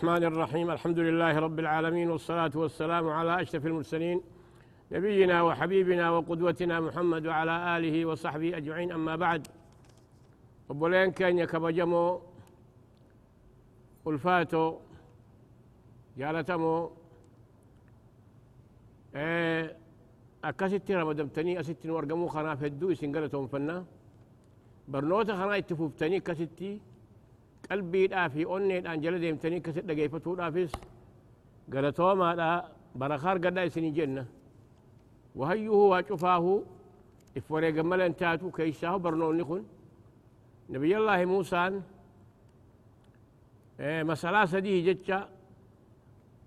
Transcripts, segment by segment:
الرحمن الرحيم. الحمد لله رب العالمين والصلاة والسلام على أشرف المرسلين نبينا وحبيبنا وقدوتنا محمد وعلى آله وصحبه أجمعين. أما بعد وبولين كان يكبجمو ألفاتو جالتمو إيه أكاسيتي رمضمتني أسيتي ورقمو خنا فدو سنقلتهم فنا. برنوتا خنا اتفوفتني كاسيتي qalbiidhaa fi onneedhaan jala deemtanii akkasitti dhageeffatuudhaafis galatoomaadha barakaa argadhaa isinii jenna wahayyuhu waa cufaahu if wareegan malan taatu keeysaahu barnoonni kun nabiyallaahi muusaan masalaa sadii jecha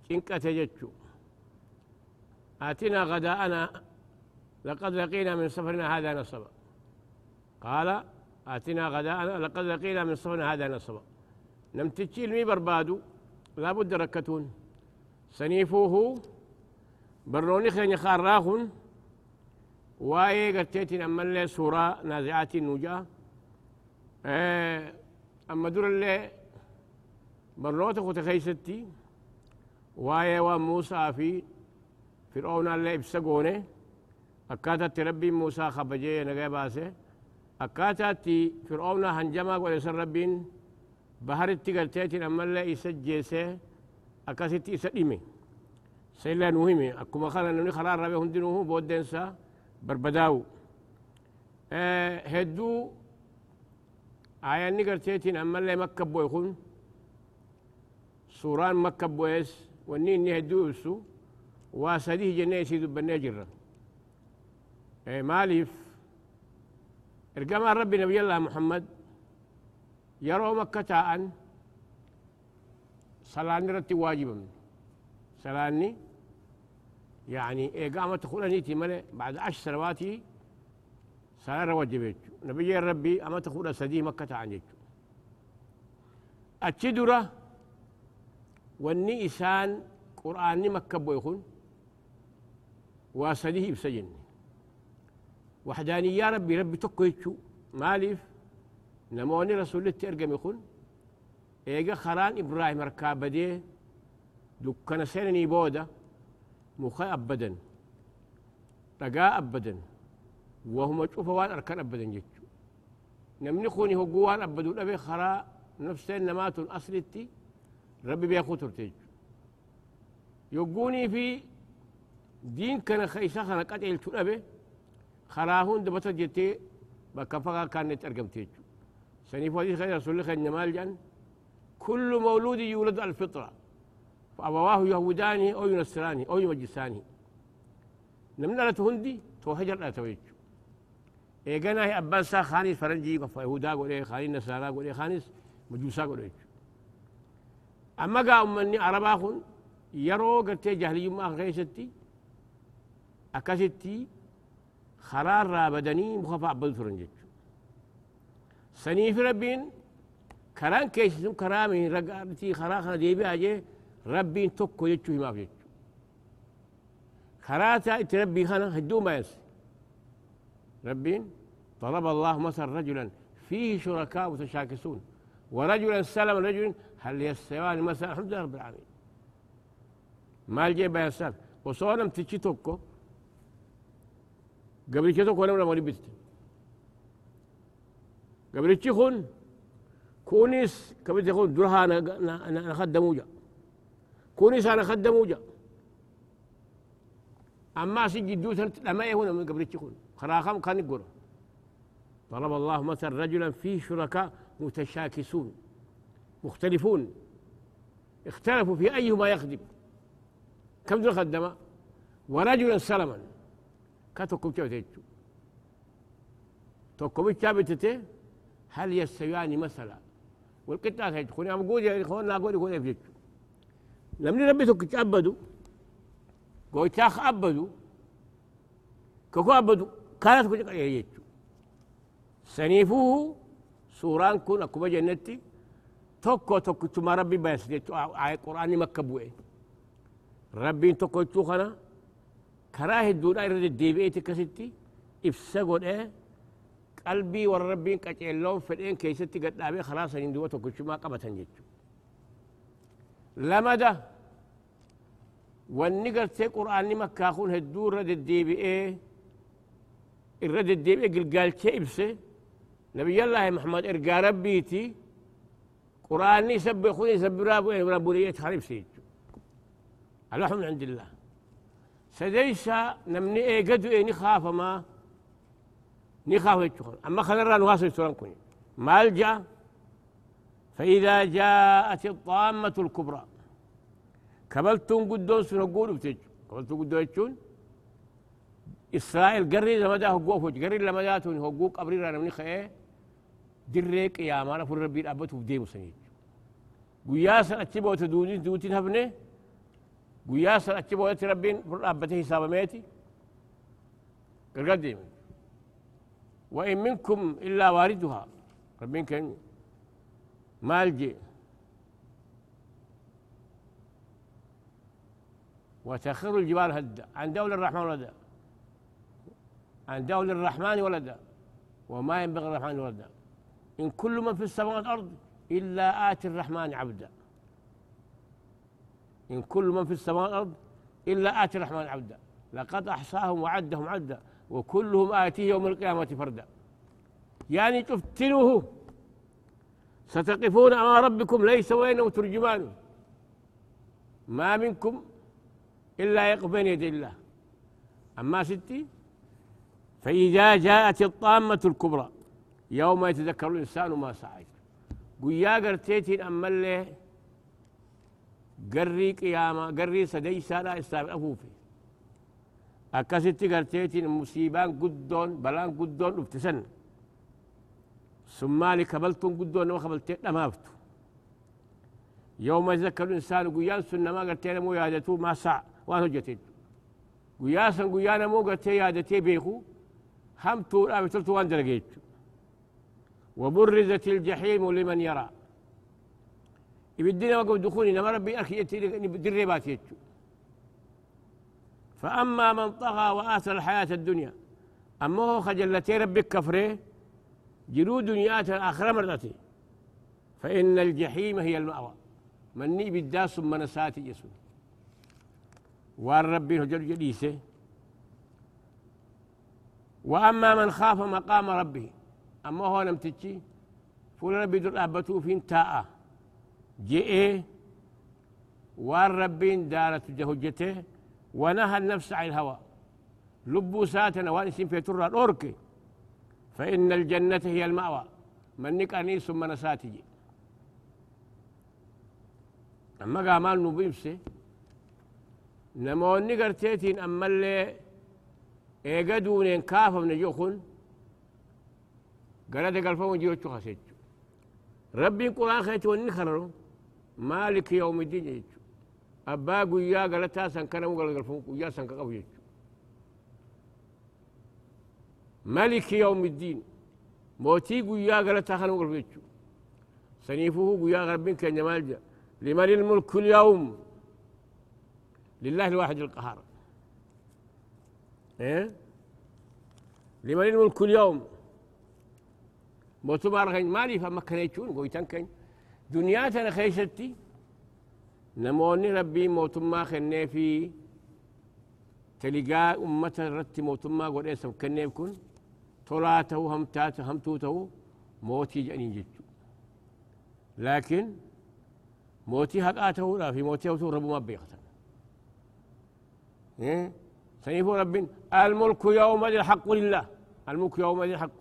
cinqate jechu آتنا غداءنا لقد لقينا من سفرنا هذا نصبا قال آتنا غداءنا لقد لقينا من سفرنا هذا نصبا نمتجي المي بربادو. لابد ركتون. سنيفوه بروني خين خاراخن واي قرتيتين أما اللي سورة نازعات النجاة أما دور اللي برنوتا خو تخيستي واي وموسى في فرعون اللي إبسقونه. أكاتت ربي موسى خبجي نغي باسه أكاتت فرعون هنجما ولسر ربين baharitti galteetiin ammallee isa jeesee akkasitti isa dhime seillaa nuu hime akkuma kana namni karaa rabe hundinuu booddeensa barbadaawu hedduu aayanni galteetiin ammallee makka bu'e kun suuraan makka bu'ees wanni inni hedduu ibsu waa sadii jennee isii dubbannee maaliif ergamaan rabbi nabiyallah muhammad يرو مكة أن صلاني رتي واجبا صلاني يعني إقامة خلانيتي ملي بعد عشر سنوات صلاة وجبت نبي ربي أما تخول سدي مكة عن جيتو أتشدرة والني إسان قرآني مكة بويخون وسديه بسجن. وحداني يا ربي ربي تكويتشو مالف نموني رسول الله ترجم يكون إيجا خران إبراهيم ركاب بديه دكنا سنني بودا. مخا أبدا رجاء أبدا وهم تشوف وان أركان أبدا جتشو نمني خوني هو جوان أبدو. أبي خرا نفسين نمات الأصل التي ربي بياخو ترتيج يقوني في دين كان خيسا خنا قتل تلبي. خراهون دبتا جتي بكفا كانت أرقم تيجو. سنيف حديث خير رسول الله خير جان. كل مولود يولد على الفطرة. فأبواه يهوداني أو ينصراني أو يمجساني. نمنا لا تهندي تو هجر لا تويج إيجانا هي أبان خانيس فرنجي قف يهودا قولي خانيس نصارى قولي خانيس مجوسا قولي. أما قا أمني عربا خن يرو قرتي جهلي ما غيشتي أكاستي خرار رابدني مخفى أبل فرنجي سنيف ربين كران كيس سم كرامي رقارتي خراخنا ديبي أجي ربين توكو يجو ما في خراتا تربي خنا هدو ما ينسي ربين طلب الله مثلا رجلا فيه شركاء متشاكسون ورجلا سلم رجل هل يستوان مثلا الحمد لله رب العالمين ما الجي بيسال وصورم تشي توكو قبل كده توكو نمنا مريب بيتي؟ قبلتي خون كونيس قبلتي خون درها أنا أنا خدموجا كونيس أنا خدموجا أما سجي دوت لما هنا من قبلتي خون خراخم كان يقول طلب الله مثلا رجلا فيه شركاء متشاكسون مختلفون. اختلفوا في أيهما يخدم. كم ذو خدمة؟ ورجلا سلما. كاتوكم تشوتيتشو توكم تشابتته هل يستويان مثلا؟ والقطعة تكون يا مقول يا اخوانا أقول يكون يفجد. لم ربي توك تعبدوا قوي تاخ عبدوا كوكو عبدوا كانت كل يجتو سنيفوه سوران كون أكو جنتي توكو توكو تما ربي بس آية قرآن مكبوه ربي توكو توخنا كراه الدولا يرد الديبئة كستي إفسقون إيه qalbii warra rabbiin qaceelloon fedheen keessatti gadhaabee karaa saniin duba tokkochumaa qabatan jechuudha. لمدة والنقر تي قرآن مكة خون هدور رد الديبئة الرد الديبئة قال تيبسي نبي الله محمد إرقى ربيتي قرآن يسبح خوني يسبح رابو رابو ريت خريب سيج الوحي عند الله سديسا نمني إيه قدو إيه نخاف ما نخاف يتشخر أما خلرا نواصل سوران كوني. مالجا فإذا جاءت الطامة الكبرى. كبلتون قدون سنقول بتج. كبلتون قدون يتشون إسرائيل قري لما ده هو فوج قري لما ده تون هو قبري رانا من خيه دريك يا مانا فور ربي أبته بديم سنيج. قياسا أتبوت دودين دوتين هبنه قيا سر أتشبه يتي ربين فرابته حساب ميتي. قديم وإن منكم إلا واردها. ربين كان مالجي وتخر الجبال هدا. عن دولة الرحمن ولدا عن دولة الرحمن ولدا. وما ينبغي الرحمن ولدا. إن كل من في السماوات والأرض إلا آتي الرحمن عبدا. إن كل من في السماء والأرض إلا آتي الرحمن عبدا. لقد أحصاهم وعدهم عدا وكلهم آتيه يوم القيامة فردا. يعني تفتنوه. ستقفون أمام ربكم ليس وينه ترجمان. ما منكم إلا يقف بين يدي الله. أما ستي فإذا جاءت الطامة الكبرى يوم يتذكر الإنسان ما سعى. قيا قرتيتين أما اللي قري قيامة قري سدي سارة إسلام أفوفي أكاسيتي قرتيتين مصيبان قدون بلان قدون افتسن ثم لك بلتون قدون وخبلتين أمافتو يوم يذكر الإنسان قيان سنة ما قرتين مو يادتو ما سع وانو جتين قياسا قيانا مو قرتين يادتي بيخو هم تور أبتلتو وان درقيت وبرزت الجحيم لمن يرى يبدينا وقف دخولي نما ربي أخي دريبات يتشو فأما من طغى وآثر الحياة الدنيا أما هو خجلتي ربك كفره جلو دنيات الآخرة مرتي. فإن الجحيم هي المأوى. مني بالداس من ساتي يسوع. وأن ربي هجر جليسه. وأما من خاف مقام ربه أما هو لم تجي فول ربي در أبتو فين تاء. جئ وان ربين دارت جهجته ونهى النفس عن الهوى. لبو ساتنا وان اسم في ترى الأوركي فإن الجنة هي المأوى. من نقاني ثم نساتي. أما قامال نبيمسي نموني قرتيتين أما اللي إيقادونين كافة من جوخن قرأت قلفهم جيوتشو خسيتشو. ربي قرآن خيتو ونخررو مالك يوم الدين يجو. أبا قويا قالتا سن كان مقال قلفون قويا سن كقو يجو. ملك يوم الدين. موتي قويا قالتا خان مقال يجو. سنيفه قويا غربين كان جمال لمن الملك اليوم؟ لله الواحد القهار. إيه؟ لمن الملك اليوم؟ موتو بارغين مالي فما كان يجون قويتان كان. دنياتنا خيشتي. نموني ربي موتما خني في. تلقى أمة رتي موتما قول إيسا كني يكون طلاته همتاته همتوته موتي جاني جتو لكن موتي حقاته لا في موتي أوتو رب ما بيختن إيه؟ سيفو رب الملك يومئذ الحق لله. الملك يومئذ الحق.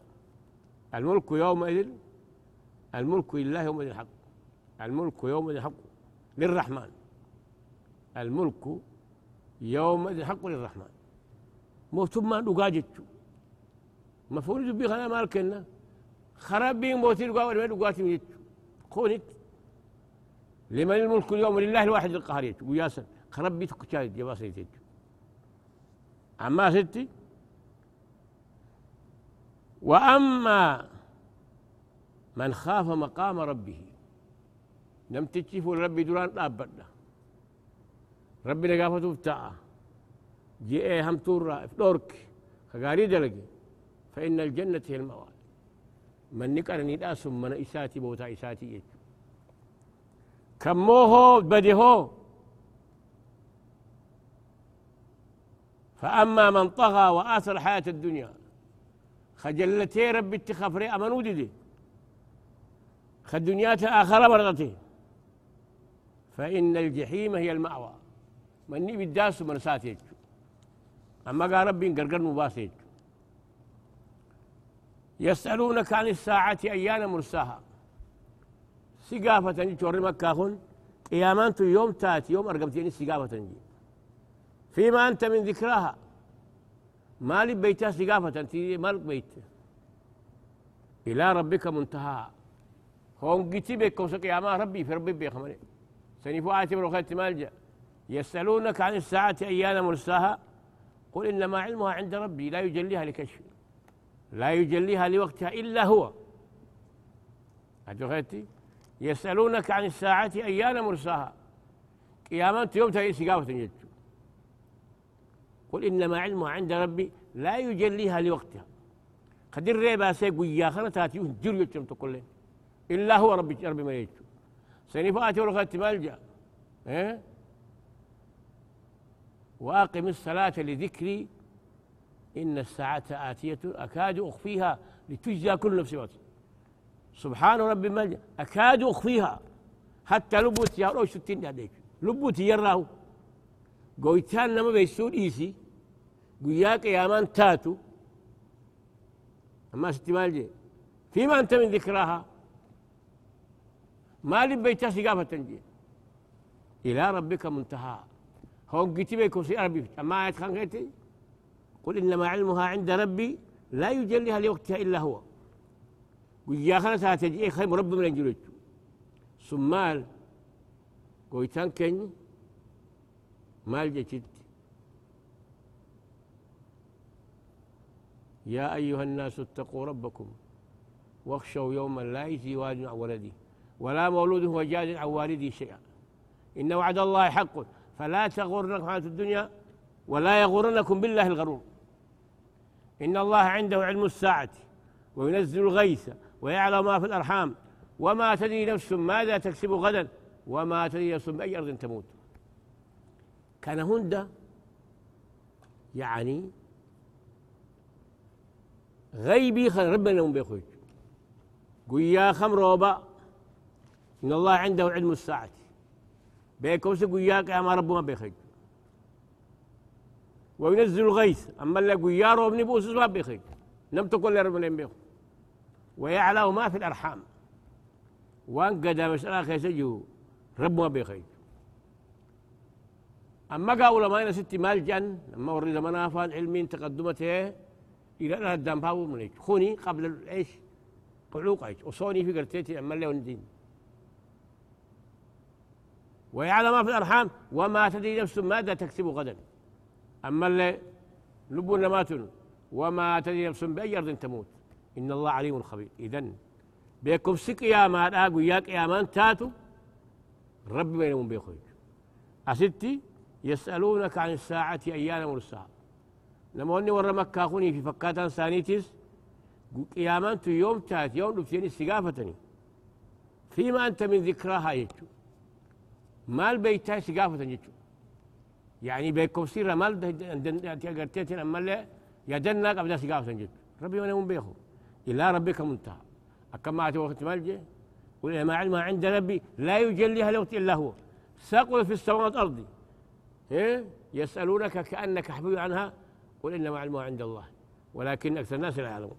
الملك يومئذ الملك لله يومئذ الحق. الملك يوم الحق للرحمن. الملك يوم الحق للرحمن. موتم ما دقاجتشو مفروض بي خنا مالكنا خراب بي موتي دقا ولا دقاتي يتشو كونت لمن الملك اليوم لله الواحد القهار يتشو وياسا خراب بي تكتشاي جباسة يتشو أما ستي. وأما من خاف مقام ربه نمتشي فول ربي دران دابدا ربي نقافته بتاعه جئ هم تورا فلورك خغاري دلقي. فإن الجنة هي المواد من نقر نداس من إساتي بوتا إساتي يجو كموه بدهو فأما من طغى وآثر حياة الدنيا. خجلتي ربي اتخفري أمنو دي خدنيات آخر مرضتي فإن الجحيم هي المأوى. مني بالداس من ساتيج أما قال ربي قرقر مباسيج يسألونك عن الساعة أيان مرساها. سقافة جور مكة هن قيامان يوم تاتي يوم أرقمتين سقافة جي فيما أنت من ذكراها. مالي بيتها سقافة أنت مالك بيت. إلى ربك منتهى هون قتي بك قياما ربي في ربي بيخمني سنفو آتي بروخات مالجا يسألونك عن الساعة أيان مرساها؟ قل إنما علمها عند ربي لا يجليها لكشف لا يجليها لوقتها إلا هو. أدوغيتي يسألونك عن الساعة أيان مرساها؟ قيامة يوم تأي سقافة جد قل إنما علمها عند ربي لا يجليها لوقتها. قدر ريبا سيقو يا خنا تاتيون جريو تقول إلا هو ربي ربي ما يجو سنفاتي ورغت مالجا إيه؟ وأقم الصلاة لذكري إن الساعة آتية أكاد أخفيها لتجزى كل نفس ما سبحان ربي الملجأ أكاد أخفيها. حتى لبوت يا روش ستين هذيك لبوت يراه. قويتان نما بيسود إيسي. قياك يا من تاتو. أما ستي فيما أنت من ذكراها. ما لبيتها سقافة تنجي إلى ربك منتهى. هون كتبه كرسي ربي أما آية خانقتي قل إنما علمها عند ربي لا يجليها لوقتها إلا هو. ويا ساتجي خير مربي من الجلوج سمال قويتان كن مال جتت يا أيها الناس اتقوا ربكم واخشوا يوما لا يجزي والد عن ولده. ولا مولود هو جاد عن والده شيئا. إن وعد الله حق فلا تغرنكم حياة الدنيا ولا يغرنكم بالله الغرور. إن الله عنده علم الساعة وينزل الغيث ويعلم ما في الأرحام. وما تدري نفس ماذا تكسب غدا وما تدري نفس بأي أرض تموت. كان هند يعني غيبي خل ربنا من بيخوج قويا خمر وباء إن الله عنده علم الساعة. بيكوس قوياك يا ما ربما بيخوج وينزل الغيث أما اللي قويا روبني بوسس ما بيخوج لم تقل ربنا بيخوج ويعلم ما في الأرحام. وان قد مسألة خيسجو رب ما بيخيج أما قالوا ما أنا ستي مال جن لما ورد منافع علمين تقدمته إلى أن الدم باو من خوني قبل العيش قلوق عيش. وصوني في قرتيتي أما اللي وندين ويعلم ما في الأرحام وما تدري نفس ماذا تكسب غدا. أما اللي لبنا ماتن وما تدري نفس بأي أرض تموت. إن الله عليم خبير. إذن بيكم سك يا ما أقو ياك يا من تاتو ربي بينهم بيخرج. أستي يسألونك عن الساعة أيان لما أني ورا مكة أخوني في فكاتا سانيتيس قيامات يوم تات يوم نفتيني سقافتني فيما أنت من ذكراها يجو. مال بيتها سقافة يجو يعني بيكم سيرة مال تقرتيتين أما يدنا قبل سقافة يجو ربي بينهم بيخو. إلى ربك منتهى أكما أتي وقت ملجأ قل ما علمها عند ربي لا يجليها لوقت إلا هو. ساقل في السماوات والأرض. إيه؟ يسألونك كأنك حبيب عنها قل إنما علمها عند الله. ولكن أكثر الناس لا يعلمون.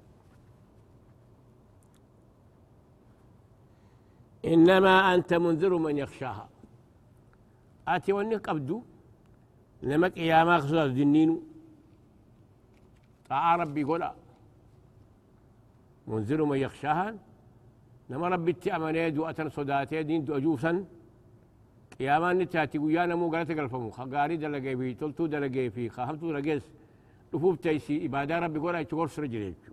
إنما أنت منذر من يخشاها. آتي وأنك أبدو نمك يا ما خسر الدنين طاع ربي قولا. منذر من يخشاها نما ربي تأمني دوءة صداتي دين دو أجوسا قياما نتاتي ويانا مو قالت قلفمو. خقاري دلقي في تلتو دلقي في خاهمتو دلقيس لفوف تيسي إبادة ربي قولا يتقول سرجليك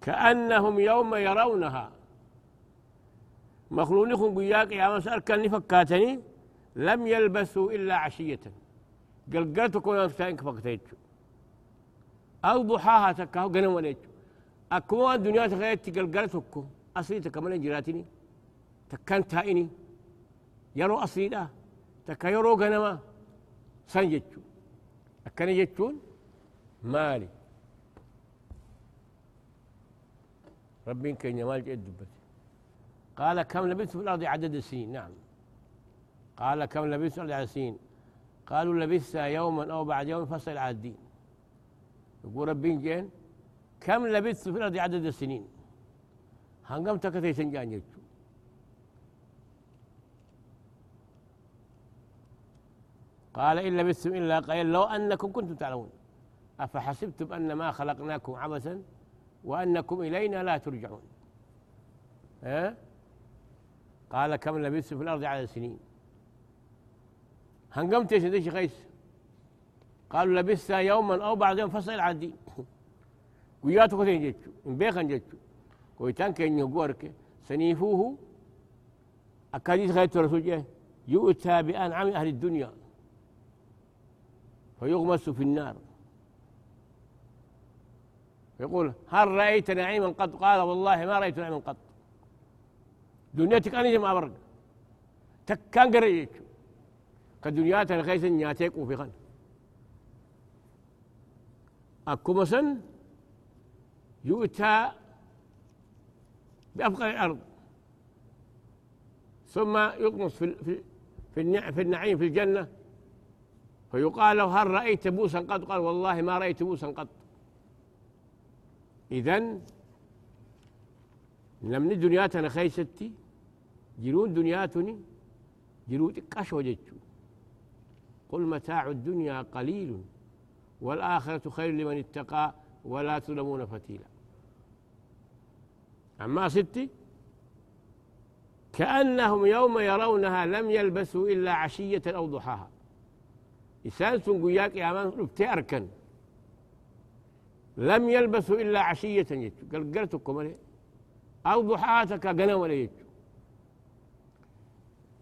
كأنهم يوم يرونها. مخلونكم قياك يا مسار كان فكاتني لم يلبثوا إلا عشية. قلقلتكم يوم ستاينك فكتيتشو أو ضحاها تكاهو قنم وليتشو أكما الدنيا تغيرت قلقلتكم أصلي تكمل جراتني تكان تائني. يرو أصيلا تكا يرو غنما. سنجتشو أكن جتشون مالي. ربين كين مال جد قال كم لبثت في الأرض عدد السنين نعم. قال كم لبثت في الأرض عدد السنين قالوا لبثت يوما أو بعد يوم فصل على الدين. يقول ربين جين كم لبثت في الأرض عدد السنين هنقمت كثير سنجان يجو. قال إن لبثتم إلا قليلا لو أنكم كنتم تعلمون. أفحسبتم أن ما خلقناكم عبثا وأنكم إلينا لا ترجعون. ها؟ قال كم لبثت في الأرض على سنين. هنقمت يا خيس قالوا لبثت يوما أو بعد يوم فصل عدي وياتو كثير جيتشو إن بيخن جيتشو كويتان كين يقورك سنيفوه؟ أكاديس خيط رسول يؤتى بأنعم أهل الدنيا. فيغمس في النار. يقول هل رأيت نعيما قط؟ قال والله ما رأيت نعيما قط. دنيتك أنا ما برق تكان قريت كدنيات الخيس نياتيك وفي خن أكو مثلا يؤتى بأفقر الأرض. ثم يقمص في في في النعيم في الجنة. فيقال له هل رأيت بوسا قط؟ قال والله ما رأيت بوسا قط. إذن لم دنياتنا خيستي جرون دنياتني جرون تقاش وجدتو. قل متاع الدنيا قليل والآخرة خير لمن اتقى ولا تظلمون فتيلا. أما ستي كأنهم يوم يرونها لم يلبسوا إلا عشية أو ضحاها. إسان سنقياك يا من ربتي أركن لم يلبسوا إلا عشية يجو قلقلتكم عليه أو ضحاتك قنا ولا يجو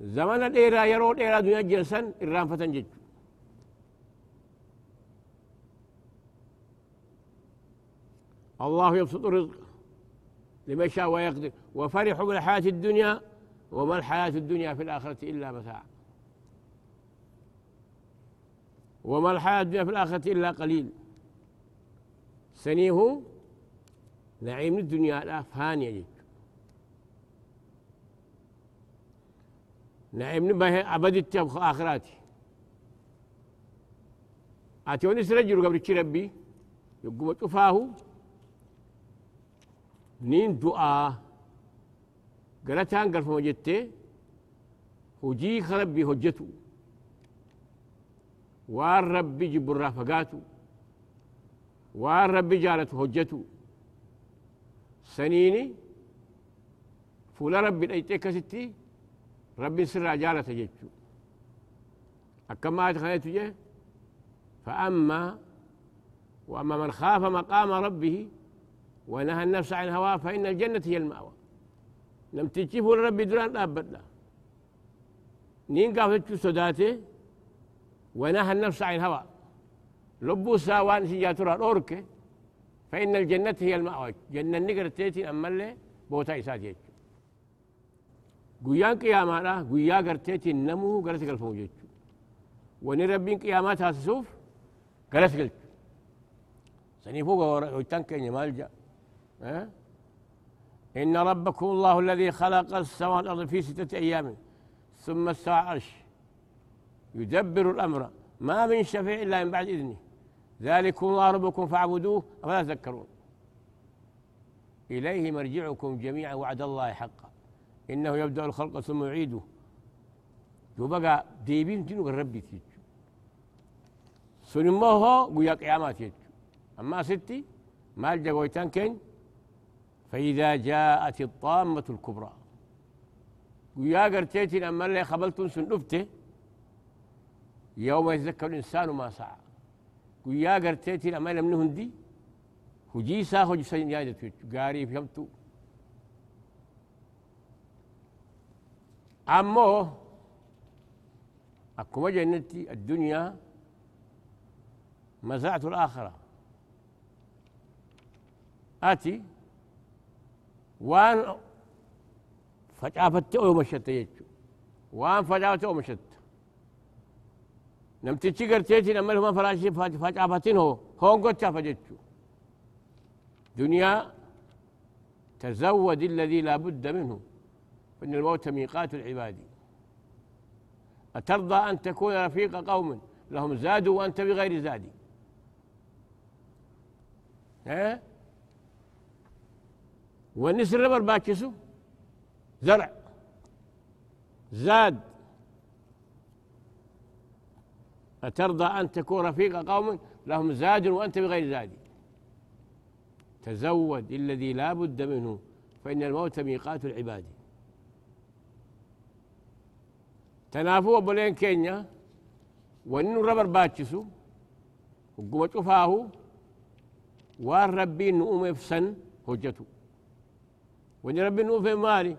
زمن الإيرا يرو الإيرا دنيا جلسا إرام فتن ججو الله يبسط الرزق لمن شاء ويقدر وفرحوا بالحياة الدنيا وما الحياة الدنيا في الآخرة إلا متاع وما الحياة الدنيا في الآخرة إلا قليل سنيه نعيم الدنيا لا فانية جد نعيم نبه أبد التبخ آخراتي. آتي ونس رجل قبل ربي يقوم تفاهو. نين دعاء قالتان قال فما جتة هجي خربي هجتو. وان ربي جب الرافقاتو وان ربي جالت هجتو. سنيني فولا ربي ايتيك ستي. ربي سر جالت جتو أكما خليت جه فأما وأما من خاف مقام ربه ونهى النفس عن الهوى فإن الجنة هي المأوى. لم تجيبوا ربي دران أبدا نين قافتش سداته ونهى النفس عن الهوى لبو ساوان سيجاتورا الأورك فإن الجنة هي المأوى. جنة نقر تيتي أما اللي بوتا إساتي قياما لا قيا قرتيتي نمو قرت قلفو جيتشو وني ربين قيامات هاسسوف قرت قلت سنيفو ويتان كيني مالجا أه؟ إن ربكم الله الذي خلق السماوات والأرض في ستة أيام ثم استوى عرش يدبر الأمر ما من شفيع إلا من بعد إذنه ذلكم الله ربكم فاعبدوه أفلا تذكرون إليه مرجعكم جميعا وعد الله حقا إنه يبدأ الخلق ثم يعيده. بقى ديبين تنو ربي تيجو سنموه قويا قيامات يجو أما ستي مال جاويتان كين؟ فإذا جاءت الطامة الكبرى. ويا قرتيتي لما اللي خبلتن سنفته يوم يتذكر الإنسان ما سعى. ويا قرتيتي لما لم نهندي هجي ساخو جسين جايدة قاري فهمتو أمو أكو جنتي الدنيا مزرعة الآخرة آتي وان فجأة فتأو مشت يجو وان فجاوته ومشت نمتشي قرتيتي لما ما فراشي فجعفتين هو هون قد فجتشو دنيا تزود الذي لا بد منه فإن الموت ميقات العباد. أترضى أن تكون رفيق قوم لهم زاد وأنت بغير زاد. ها؟ والنسر ربر باكسو. زرع. زاد. أترضى أن تكون رفيق قوم لهم زاد وأنت بغير زاد. تزود الذي لا بد منه فإن الموت ميقات العباد. تنافوا بولين كينيا وإنه ربر باتشسو وقوة شفاه وان ربي نؤم فسن هجته وإن ربي نؤم في مالي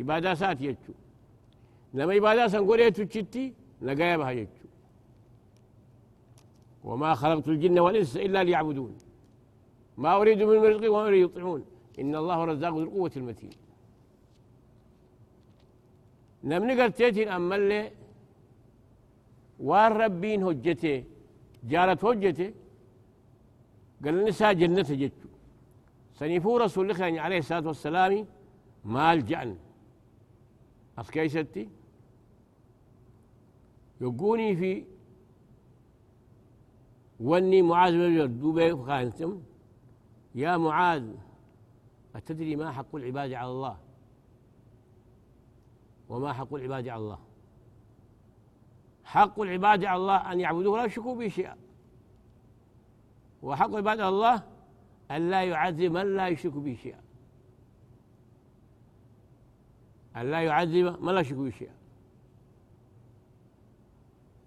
إبادة سات يجو نما سنقول تشتي نقايا بها يجو وما خلقت الجن والإنس إلا ليعبدون ما أريد من رزق وما أريد يطعمون إن الله رزاق ذو القوة المتين نمني قرتيتين أما اللي وان ربين هجته جارت هجته قال النساء جنة جتشو. سنفو رسول الله عليه الصلاة والسلام مال جعن. أسكيستي يقوني في وني معاذ بن خانتم يا معاذ أتدري ما حق العباد على الله؟ وما حق العباد على الله. حق العباد على الله أن يعبدوه ولا يشركوا به شيئا. وحق العباد على الله أن لا يعذب من لا يشرك به شيئا. أن لا يعذب من لا يشرك به شيئا.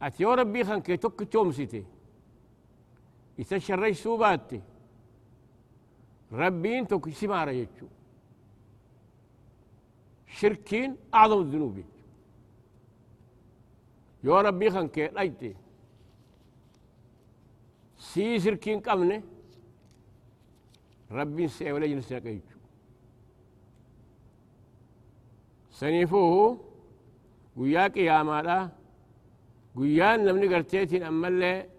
أتيو ربي خان كي توك تومسيتي يتشرج سوباتي. ربين توك سمارة يجو. شركين أعظم الذنوب. يو ربي خان كي لايتي سي شركين قمنه ربين سي ولا جنس يجو سنيفوه وياك يا مالا guyyaan namni garteetiin ammallee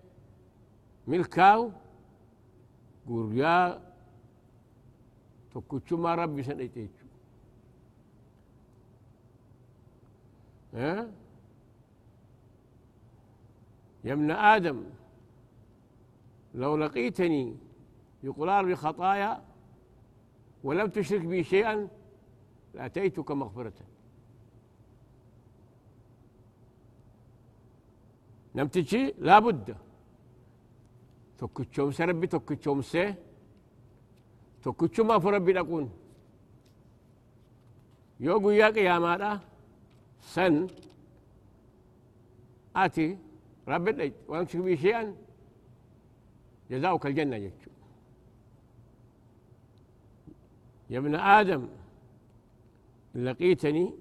milkaawu guyyaa tokkichummaa rabbi isa dhayxe يا ابن آدم لو لقيتني يقرار بخطايا ولم تشرك بي شيئا لأتيتك مغفرة. لم تجي لا بد تكتشوم سربي تكتشوم سي. تكتشوم ما فربي نكون يوغو يا قيامة san ati rabbi dhayt waan shirbii shee'an جزاؤك الجنة جتشو يا ابن آدم لقيتني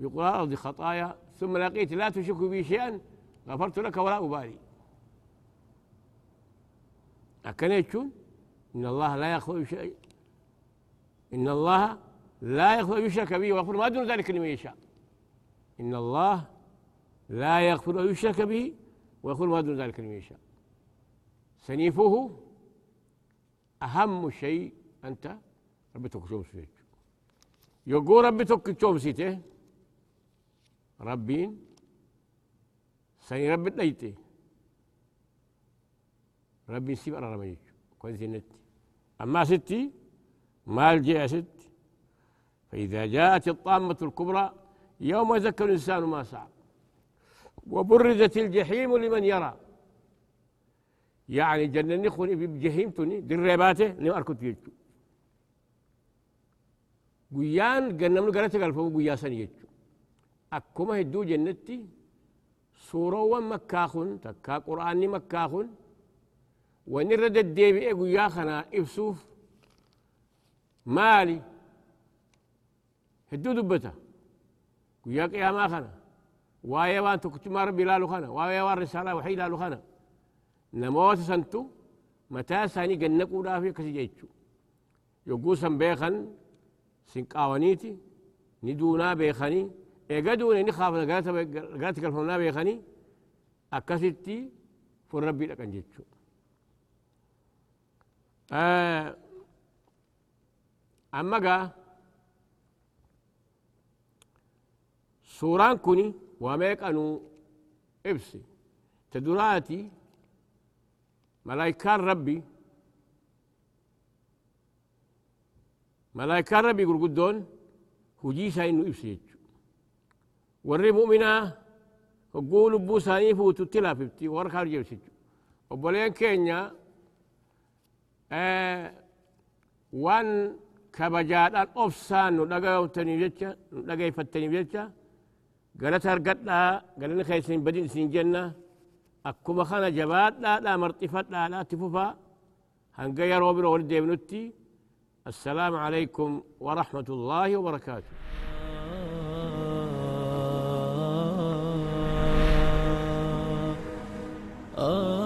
بقرى أرض خطايا ثم لقيت لا تشرك بي شيئا غفرت لك ولا أبالي. أكنيتشون إن الله لا يخلو شيء إن الله لا يغفر يشرك به ويغفر ما دون ذلك لمن يشاء. إن الله لا يغفر أن يشرك به ويغفر ما دون ذلك لمن يشاء. سنيفه أهم شيء أنت ربتك شوم سيت. يقول ربتك شوم سيته. ربين سني رب نيتي ربي سيب أنا رميك كويس نت أما ستي مال جاء ست. فإذا جاءت الطامة الكبرى يوم يذكر الإنسان ما سعى وبرزت الجحيم لمن يرى. يعني جنني خوني بجحيم توني دريباته نم أركض يجو قيان جنمنا قرأت قال فوق قياسا يجو أكما هدو جنتي سورة مكاخن تكا قرآن مكاخن. ونرد الديبئ قيا خنا إبسوف. مالي هدو دبتا قيا قياما خنا وايا وان تكتما ربي لالو خنا وايا وان رسالة وحي لالو خنا نموت سنتو متى ساني جنقو دافي كسي جيتشو بيخن سنقاونيتي ندونا بيخني ايقدون اني خاف قالت كالفونا بيخني اكستي فور ربي لك انجتشو آه اما قا سوران كوني وميك انو ابسي تدراتي ملايكان ربي ملايكان ربي يقول قدون هجيسا انو ابسي warri mu'minaa hogguu lubbuu isaanii fuututti laafifti warra kaan jebsichu obboleen keenya waan kabajaadhaan obsaan nu dhagaamtaniif jecha nu dhageeffattaniif jecha قالت هرقتها قال لي خيسين بدين سين جنة أكو خانا جبات لا لا مرتفت لا لا تفوفا هنقير وبر ولدي ابنتي السلام عليكم ورحمة الله وبركاته Oh